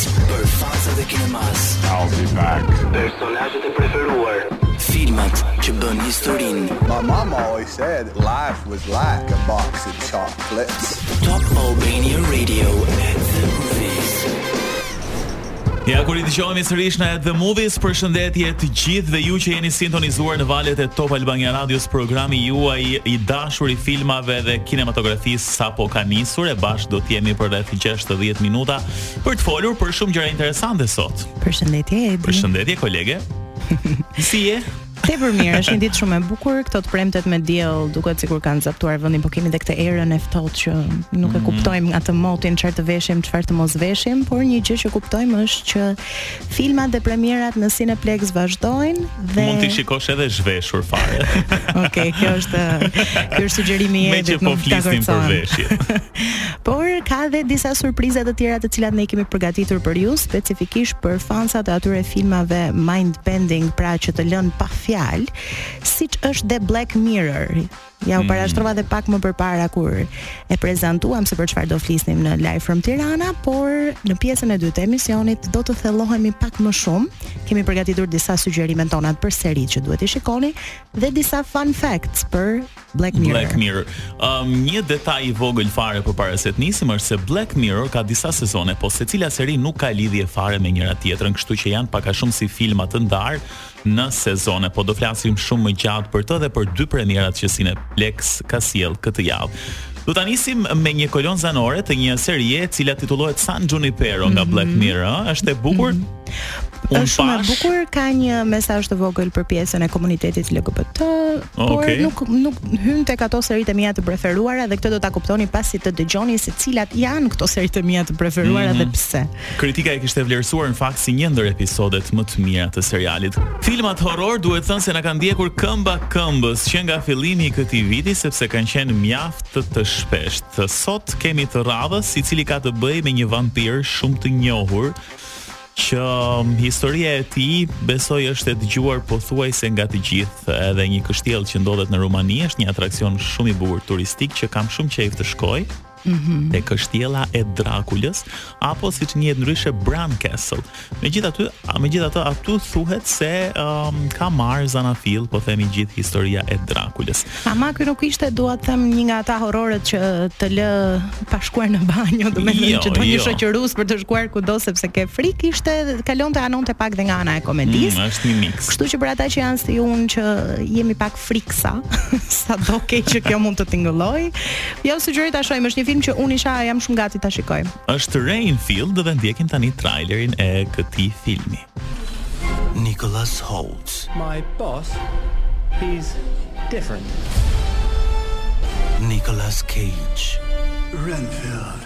Për fansat e kinemas I'll be back Personazhet e preferuar Filmat që bën historin My mama always said Life was like a box of chocolates Top Albania Radio At the movies Ja ku ridëgjohemi sërish në At the Movies, përshëndetje të gjithëve ju që jeni sintonizuar në valët e Top Albania Radios, programi juaj i dashur i filmave dhe kinematografisë sapo ka nisur e bashkë do të jemi për rreth 60 minuta. për të folur për shumë gjëra interesante sot. Përshëndetje Edi. Përshëndetje kolege. si je? Tepër mirë, është një ditë shumë e bukur, këto të premtet me diell duket sikur kanë zaptuar vendin, po kemi edhe këtë erën e ftohtë që nuk e mhm. kuptojmë atë motin çfarë të veshim, çfarë të mos veshim, por një gjë që kuptojmë është që Filmat dhe premierat në Cineplex vazhdojnë dhe mund t'i shikosh edhe zhveshur fare. Okej, okay, kjo është ky është sugjerimi i Edit. Meqë po flisnim për veshje. Por ka dhe disa surpriza të tjera të cilat ne kemi përgatitur për ju, specifikisht për fansat e atyre filmave mind bending, pra që të lënë pa fjalë, siç është The Black Mirror. Ja u mm. parashtrova dhe pak më përpara kur e prezantuam se për çfarë do flisnim në Live from Tirana, por në pjesën e dytë të emisionit do të thellohemi pak më shumë. Kemi përgatitur disa sugjerimet tona për seri që duhet t'i shikoni dhe disa fun facts për Black Mirror. Black Mirror. Um, një detaj i vogël fare përpara se të nisim është se Black Mirror ka disa sezone, po secila seri nuk ka lidhje fare me njëra tjetrën, kështu që janë pak a shumë si filma të ndarë, në sezone, po do flasim shumë më gjatë për të dhe për dy premierat që Cineplex ka sjellë këtë javë. Do ta nisim me një kolonë zanore të një serie e cila titullohet San Junipero nga mm -hmm. Black Mirror, është e bukur. Mm -hmm. Un është shumë e bukur, ka një mesazh të vogël për pjesën e komunitetit LGBT, okay. por nuk nuk hyn tek ato seritë e mia të preferuara dhe këtë do ta kuptoni pasi të dëgjoni se cilat janë këto seritë e mia të preferuara mm -hmm. dhe pse. Kritika e kishte vlerësuar në fakt si një ndër episodet më të mira të serialit. Filmat horror duhet thënë se na kanë ndjekur këmba këmbës që nga fillimi i këtij viti sepse kanë qenë mjaft të, të shpeshtë. Sot kemi të radhës i cili ka të bëjë me një vampir shumë të njohur që um, historia e tij besoj është e dëgjuar pothuajse nga të gjithë. Edhe një kështjellë që ndodhet në Rumani është një atraksion shumë i bukur turistik që kam shumë qejf të shkoj. e kështjella e Drakulës apo siç njihet ndryshe Bran Castle. Megjithatë, megjithatë aty thuhet se um, ka marrë zanafillë, po themi gjithë historia e Drakulës. Ama ky nuk ishte dua të them një nga ata horrorët që të lë pa shkuar në banjo, do të jo, që do një jo. shoqërus për të shkuar kudo sepse ke frikë ishte kalonte anonte pak dhe nga ana e komedisë. Mm, është një mix. Kështu që për ata që janë si unë që jemi pak friksa, sado keq që kjo mund të tingëllojë. Jua sugjeroj ta shohim, është një film që unë isha jam shumë gati ta shikoj. Është Renfield dhe ndjekim tani trailerin e këtij filmi. Nicholas Hoult. My boss is different. Nicholas Cage. Renfield.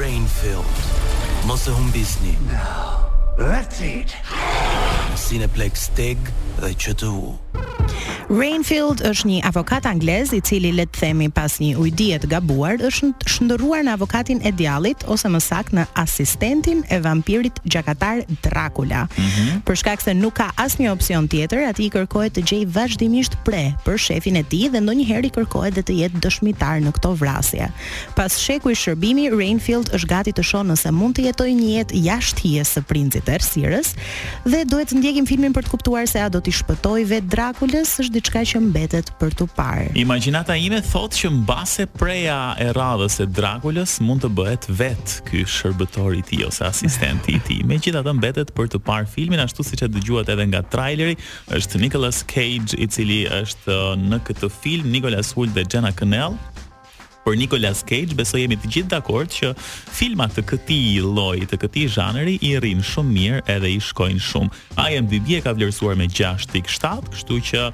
Renfield Mos e humbisni That's it Cineplex Teg dhe QTU Renfield është një avokat anglez i cili le të themi pas një ujdie të gabuar është shndërruar në avokatin e djallit ose më saktë në asistentin e vampirit gjakatar Dracula. Mm -hmm. Për shkak se nuk ka asnjë opsion tjetër, atij i kërkohet të gjejë vazhdimisht pre për shefin e tij dhe ndonjëherë i kërkohet dhe të jetë dëshmitar në këto vrasje. Pas shekuj shërbimi, Renfield është gati të shohë nëse mund të jetojë një jetë jashtë hijes së princit të errësirës, dhe duhet të ndjekim filmin për të kuptuar se a do t'i shpëtojë vetë Drakulës, është diçka që mbetet për t'u parë. Imagjinata ime thotë që mbase preja e radhës e Drakulës mund të bëhet vetë ky shërbëtor i tij ose asistenti i tij. Megjithatë mbetet për të parë filmin, ashtu siç e dëgjuat edhe nga traileri, është Nicolas Cage i cili është në këtë film, Nicholas Hoult dhe Jenna Kanell. Por Nicolas Cage besoj jemi të gjithë dakord që filma të këtij lloji, të këtij zhanri i rrinë shumë mirë edhe i shkojnë shumë. IMDb e ka vlerësuar me 6.7, kështu që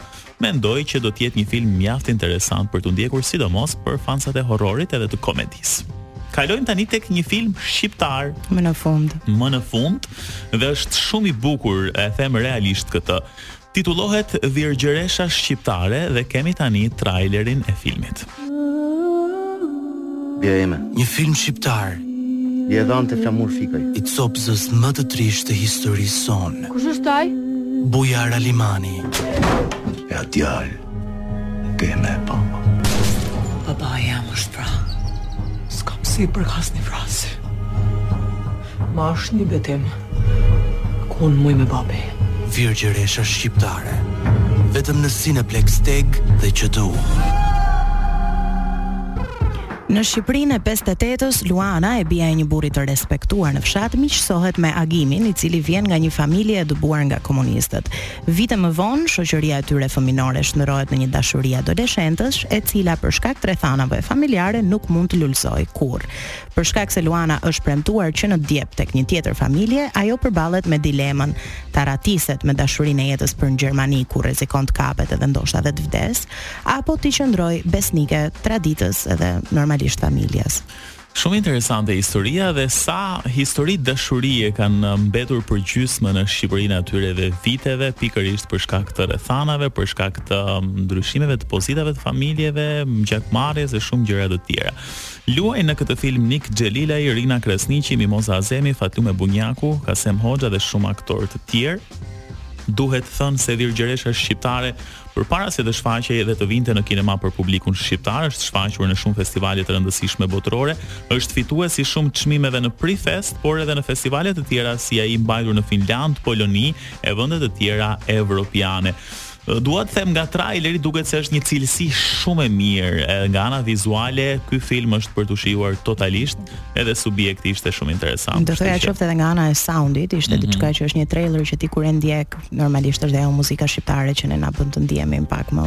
mendoj që do të jetë një film mjaft interesant për t'u ndjekur sidomos për fansat e horrorit edhe të komedisë. Kalojmë tani tek një film shqiptar më në fund. Më në fund dhe është shumë i bukur, e them realisht këtë. Titullohet Virgjëresha Shqiptare dhe kemi tani trailerin e filmit. Bija ime. Një film shqiptar. Bija e dhëntë flamur fikaj. I copëzës më të trishtë të historisë sonë. Kush është ai? Bujar Alimani. Ja djalë, Ke me pa. Baba jam është pra. S'ka pësi për kas një frasi. Ma është një betim. Ku unë muj me babi. Virgjëresha shqiptare. Vetëm në Cineplex Teg dhe QTU. Në Shqipërinë e 58-ës, Luana, e bija e një burri të respektuar në fshat, miqësohet me Agimin, i cili vjen nga një familje e dëbuar nga komunistët. Vite më vonë, shoqëria e tyre fëminore shndërrohet në një dashuri adoleshentësh, e cila për shkak të rrethanave familjare nuk mund të lulëzojë kurrë. Për shkak se Luana është premtuar që në djep tek një tjetër familje, ajo përballet me dilemën, të arratiset me dashurinë e jetës për në Gjermani ku rrezikon të kapet edhe ndoshta dhe të vdesë, apo t'i qëndrojë besnike traditës edhe normalisht familjes. Shumë interesante historia dhe sa histori dashurie kanë mbetur për gjysmë në Shqipërinë e atyre viteve, pikërisht për shkak të rrethanave, për shkak të um, ndryshimeve të pozitave të familjeve, gjakmarrjes e shumë gjëra të tjera. Luajnë në këtë film Nik Xhelilaj, Rina Krasniqi, Mimoza Azemi, Fatlume Bunjaku, Kasem Hoxha dhe shumë aktorë të tjerë. Duhet thënë se virgjëresha shqiptare Përpara se të shfaqej dhe të vinte në kinema për publikun shqiptar, është shfaqur në shumë festivale të rëndësishme botërore, është fitues i shumë çmimeve në Prifest, por edhe në festivale të tjera si ai i mbajtur në Finlandë, Poloni e vende të tjera evropiane. Dua të them nga traileri duket se është një cilësi shumë e mirë. Edhe nga ana vizuale, ky film është për t'u shijuar totalisht, edhe subjekti ishte shumë interesant. Do të thoya qoftë edhe nga ana e soundit, ishte mm -hmm. diçka që është një trailer që ti kur e ndjek Normalisht është dhe ajo muzika shqiptare që ne na bën të ndihemi pak më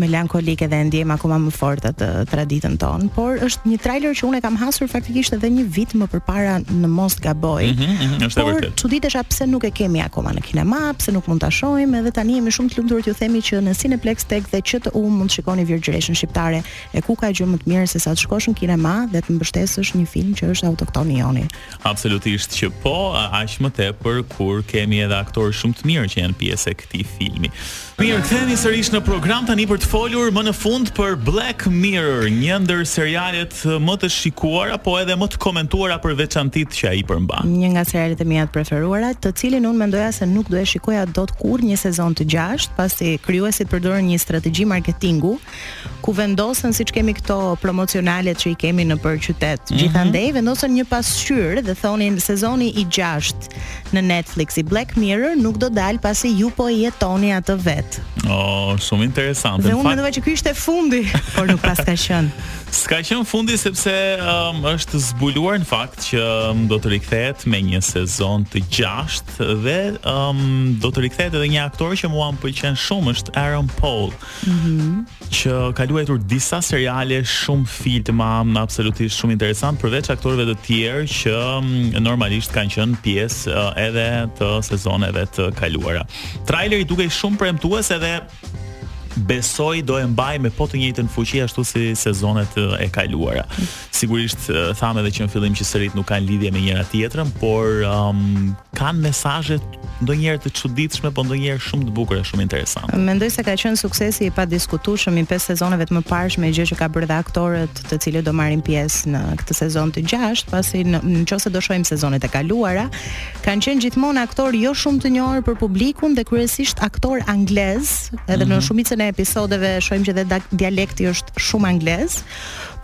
melankolike dhe e ndjejmë akoma më fort atë traditën tonë, por është një trailer që unë e kam hasur faktikisht edhe një vit më përpara në mos gaboj. Mm -hmm, është por, e vërtetë. Çuditesha pse nuk e kemi akoma në kinema, pse nuk mund ta shohim, edhe tani jemi shumë të lumtur t'ju themi që në Cineplexx TEG dhe QTU mund të shikoni Virgjëreshën shqiptare e ku ka gjë më të mirë se sa të shkosh në kinema dhe të mbështesësh një film që është autokton i joni. Absolutisht që po, aq më tepër kur kemi edhe aktorë shumë të mirë që janë pjesë e këtij filmi. Mirë, kthehemi sërish në program tani për të folur më në fund për Black Mirror, një ndër serialet më të shikuara, po edhe më të komentuara për veçantitë që ai përmban. Një nga serialet e mia të preferuara, të cilin unë mendoja se nuk do e shikoja dot kurrë një sezon të gjashtë, pasi krijuesit përdorën një strategji marketingu ku vendosën siç kemi këto promocionalet që i kemi nëpër qytet. Mm -hmm. Gjithandej vendosën një pasqyrë dhe thoshin sezoni i 6 në Netflix i Black Mirror nuk do dalë pasi ju po e jetoni atë vetë. Oh, shumë interesante. Dhe unë mendova që ky ishte fundi, por nuk paska qenë. S'ka qenë fundi sepse um, është zbuluar në fakt që um, do të rikthehet me një sezon të 6 dhe um, do të rikthehet edhe një aktor që mua më pëlqen shumë është Aaron Paul. Mhm. që ka luajtur disa seriale shumë filma, absolutisht shumë interesant përveç aktorëve të tjerë që mm, normalisht kanë qenë pjesë uh, edhe të sezoneve të kaluara. Traileri dukej shumë premtues edhe besoj do e mbajë me po të njëjtën fuqi ashtu si sezonet uh, e kaluara. sigurisht thamë edhe që në fillim që seritë nuk kanë lidhje me njëra-tjetrën, por um, kanë mesazhe ndonjëherë të çuditshme, por ndonjëherë shumë të bukura, shumë interesante. Mendoj se ka qenë suksesi i padiskutueshëm i pesë sezoneve të mëparshme, gjë që ka bërë dhe aktorët të cilët do marrin pjesë në këtë sezon të gjashtë, pasi në, në qoftë se do shohim sezonet e kaluara, kanë qenë gjithmonë aktorë jo shumë të njohur për publikun dhe kryesisht aktorë anglezë, edhe mm -hmm. në mhm. shumicën e episodeve shohim që dhe dialekti është shumë anglez.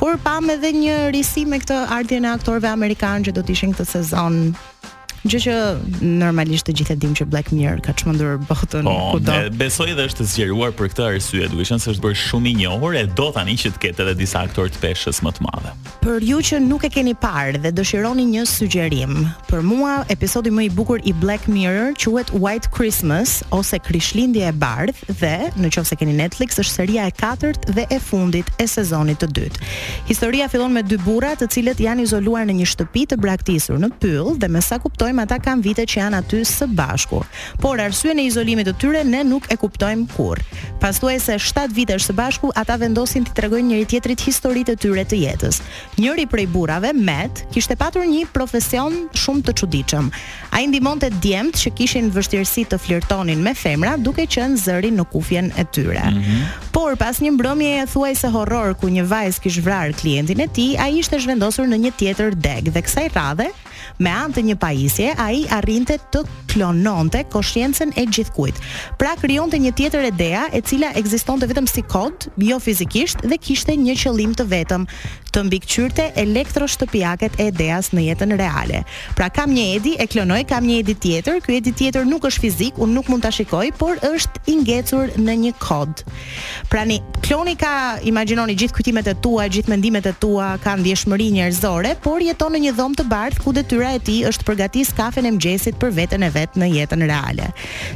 Por pam edhe një risi me këtë ardhjen e aktorëve amerikanë që do të ishin këtë sezon. Gjë që normalisht të gjithë e dimë që Black Mirror ka çmendur botën kudo. Po, besoj edhe është zgjeruar për këtë arsye, duke qenë se është bërë shumë i njohur e do tani që të ketë edhe disa aktorë të peshës më të madhe. Për ju që nuk e keni parë dhe dëshironi një sugjerim, për mua episodi më i bukur i Black Mirror quhet White Christmas, ose Krishtlindje e Bardhë dhe, në qoftë se keni Netflix, është seria e katërt dhe e fundit e sezonit të dytë. Historia fillon me dy burra, të cilët janë izoluar në një shtëpi të braktisur në pyll dhe me sa kuptojmë ata kanë vite që janë aty së bashku. Por arsyen e izolimit të tyre ne nuk e kuptojmë kurrë. Pas thuajse 7 vitesh së bashku, ata vendosin t'i tregojnë njëri-tjetrit historitë e tyre të jetës. Njëri prej burrave, Matt, kishte patur një profesion shumë të çuditshëm. Ai ndihmonte djemtë që kishin vështirësi të flirtonin me femra duke qenë zëri në kufjen e tyre. Mm -hmm. Por pas një mbrëmjeje thuajse horror ku një vajzë kish vrarë klientin e tij, ai ishte zhvendosur në një tjetër degë dhe kësaj radhe me anë të një pajisjeje ai arrinte të klononte koshiencën e gjithkujt. Pra krijonte një tjetër Edea e cila ekzistonte vetëm si kod, jo fizikisht dhe kishte një qëllim të vetëm, të mbikëqyrte elektroshtëpiaket e Edeas në jetën reale. Pra kam një Edi, e klonoj, kam një Edi tjetër, ky Edi tjetër nuk është fizik, unë nuk mund ta shikoj, por është i ngecur në një kod. Pra ky kloni ka, imagjinoni gjithë kujtimet e tua, gjithë mendimet e tua, ka ndjeshmëri njerëzore, por jeton në një dhomë të bardhë ku detyra e tij është të përgatisë kafen e mëngjesit për veten e vet në jetën reale.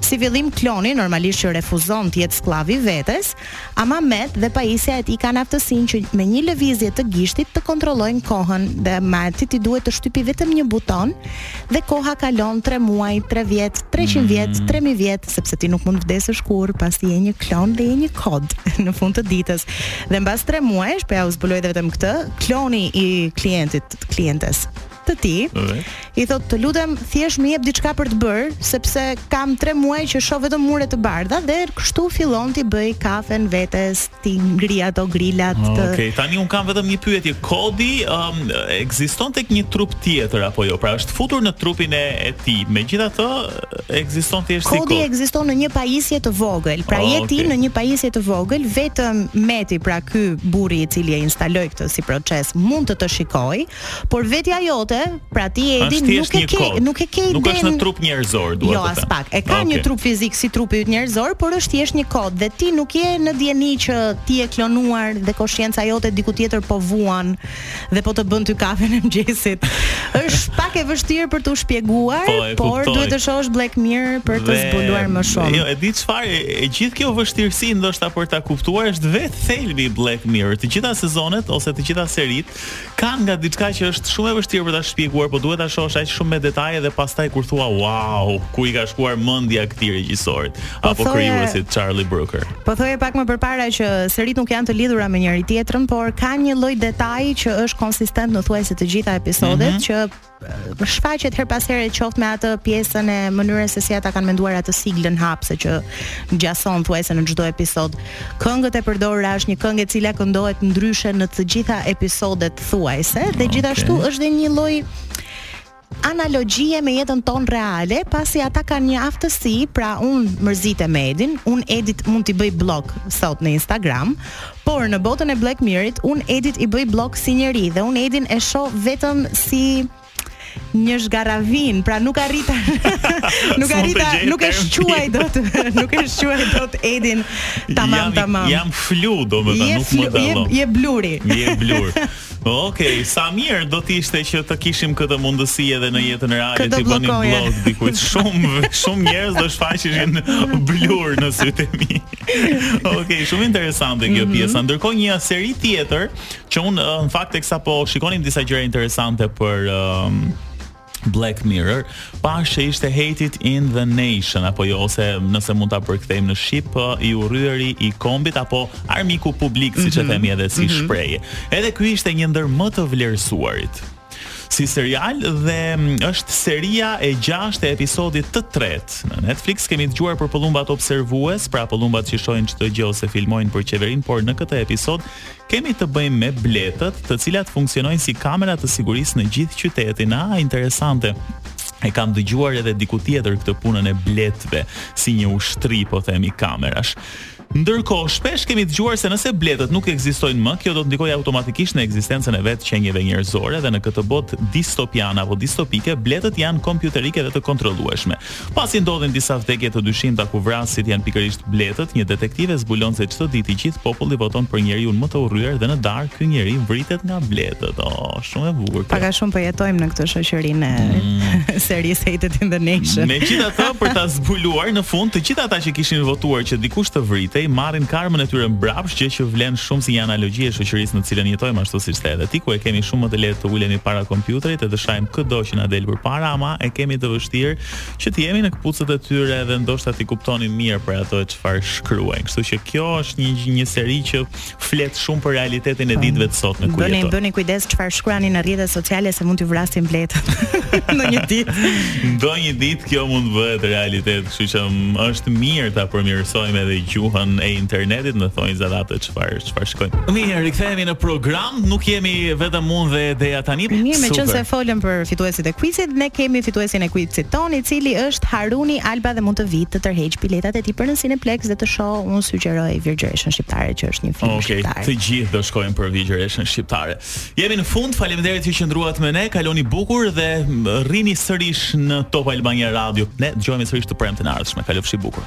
Si fillim kloni normalisht që refuzon të jetë skllav i vetes, Ama Matt dhe pajisja e tij kanë aftësinë që me një lëvizje të gishtit të kontrollojnë kohën dhe Mattit i duhet të shtypi vetëm një buton dhe koha kalon 3 muaj, 3 vjet, 300 vjet, 3000 vjet, sepse ti nuk mund të vdesësh kurrë, pasi je një klon dhe je një kod në fund të ditës. Dhe mbas 3 muajsh, po jua zbuloj dhe vetëm këtë, kloni i klientit, klientes, të tij. I thotë, "Të lutem, thjesht më jep diçka për të bërë, sepse kam 3 muaj që shoh vetëm mure të bardha dhe kështu fillon t'i bëjë kafen vetes, t'i ngrejë ato grilat." Ah, të... Okej, okay. tani unë kam vetëm një pyetje. Kodi um, ekziston tek një trup tjetër apo jo? Pra është futur në trupin e, e tij. Megjithatë, ekziston thjesht si kod. Kodi ekziston në një pajisje të vogël. Pra oh, je ti okay. në një pajisje të vogël, vetëm Matti, pra ky burri i cili e instaloi këtë si proces mund të të shikojë Por vetja jote, pra ti Edi, nuk e ke nuk e ke idenë. Nuk është në trup njerëzor, dua jo, të them. Jo, as pak. E ka okay. një trup fizik si trupi yt njerëzor, por është thjesht një kod dhe ti nuk je në dieni që ti je klonuar dhe koshienca jote diku tjetër po vuan dhe po të bën ty kafen e mëngjesit. është pak e vështirë për t'u shpjeguar, po, e, por duhet të shohësh Black Mirror për të zbuluar më shumë. Jo, e di çfarë, e gjithë kjo vështirësi ndoshta për ta kuptuar është vetë thelbi i Black Mirror. Të gjitha sezonet ose të gjitha seritë Kanë nga diçka që është shumë e vështirë për ta shpjeguar, po duhet ta shohësh aq shumë me detaje dhe pastaj kur thua wow, ku i ka shkuar mendja këtij regjisorit po apo krijuesit Charlie Brooker. Po thoje pak më përpara që seritë nuk janë të lidhura me njëri tjetrën, por ka një lloj detaji që është konsistent në thuajse të gjitha episodet mm -hmm. që shfaqet herë pas here qoftë me atë pjesën e mënyrës se si ata kanë menduar atë siglën hapse që ngjason thuajse në çdo episod. Këngët e përdorura është një këngë e cila këndohet ndryshe në të gjitha episodet thuajse dhe gjithashtu okay. është dhe një lloj analogjie me jetën tonë reale, pasi ata kanë një aftësi, pra unë mërzitem me Edin, unë Edit mund t'i bëj bllok sot në Instagram, Por në botën e Black Mirrorit unë Edit i bëj bllok si njeri dhe unë Edin e shoh vetëm si një zhgarravinë, pra nuk arrij ta nuk arrij ta nuk e shquaj dot, nuk e shquaj dot Edin tamam tamam. Jam flu domethënë nuk më dallon. Je bluri. Je blur. Okej, sa mirë do të ishte që të kishim këtë mundësi edhe në jetën reale t'i bënim bllok dikujt. Shumë shumë njerëz do shfaqeshin blur në sytë e mi. Okej, shumë interesante kjo mhm. pjesa. Ndërkohë një seri tjetër që unë në fakt teksa po shikonim disa gjëra interesante për Black Mirror, pashë që ishte hated in the nation apo jo ose nëse mund ta përkthejmë në shqip, po i urryeri i kombit apo armiku publik, siç e mhm. themi edhe si mhm. shprehje. Edhe ky ishte një ndër më të vlerësuarit si serial dhe mm, është seria e 6 e episodit të tretë. Në Netflix kemi dëgjuar për pëllumbat observues, pra pëllumbat që shohin çdo gjë ose filmojnë për qeverinë, por në këtë episod Kemi të bëjmë me bletët, të cilat funksionojnë si kamera të sigurisë në gjithë qytetin. Ah, interesante. E kam dëgjuar edhe diku tjetër këtë punën e bletëve, si një ushtri, po themi, kamerash. Ndërkohë, shpesh kemi dëgjuar se nëse bletët nuk ekzistojnë më, kjo do të ndikojë automatikisht në ekzistencën e vetë qenieve njerëzore dhe në këtë botë distopiane apo distopike, bletët janë kompjuterike dhe të kontrollueshme. Pasi ndodhin disa vdekje të dyshimta ku vrasësit janë pikërisht bletët, një detektive zbulon se çdo ditë i gjithë populli voton për njeriun më të urryer dhe në darkë ky njeri vritet nga bletët. Oh, shumë e bukur. Pak a shumë po jetojmë në këtë shoqërinë e, mm, serisë Hated in the Nation. Megjithatë, për ta zbuluar në fund, të gjithë ata që kishin votuar që dikush të vritej, marrin karmën e tyre mbrapsht, gjë që vlen shumë si një analogji e shoqërisë në të cilën jetojmë ashtu siç the edhe ti, ku e kemi shumë më të lehtë të ulemi para kompjuterit e të shajmë këdo që na del përpara, ama e kemi të vështirë që të jemi në këpucët e tyre dhe ndoshta t'i kuptonim mirë për ato çfarë shkruajnë. Kështu që kjo është një një seri që flet shumë për realitetin e ditëve të sotme ku jetojmë. Bëni bëni kujdes çfarë shkruani në rrjetet sociale se mund t'ju vrasin bletët një ditë. Ndonjë ditë kjo mund të bëhet realitet, kështu që është mirë ta përmirësojmë edhe gjuhën e internetit në thonjëza atë çfarë çfarë shkruajmë. Mirë, rikthehemi në program. Nuk jemi vetëm unë dhe Deja tani. Mirë, meqense folëm për fituesit e quizit, ne kemi fituesin e quizit tonë, i cili është Haruni Alba dhe mund të vijë të tërheqë biletat e tij për në Cineplexx dhe të shohë, unë sugjeroj Virgjëreshën shqiptare që është një film shqiptar. Okej, të gjithë do shkojmë për Virgjëreshën shqiptare. Jemi në fund, faleminderit që qëndruat me ne. Kaloni bukur dhe rrini sërish në Top Albania Radio. Ne dëgjohemi sërish të premten e ardhshme. Kalofshi bukur.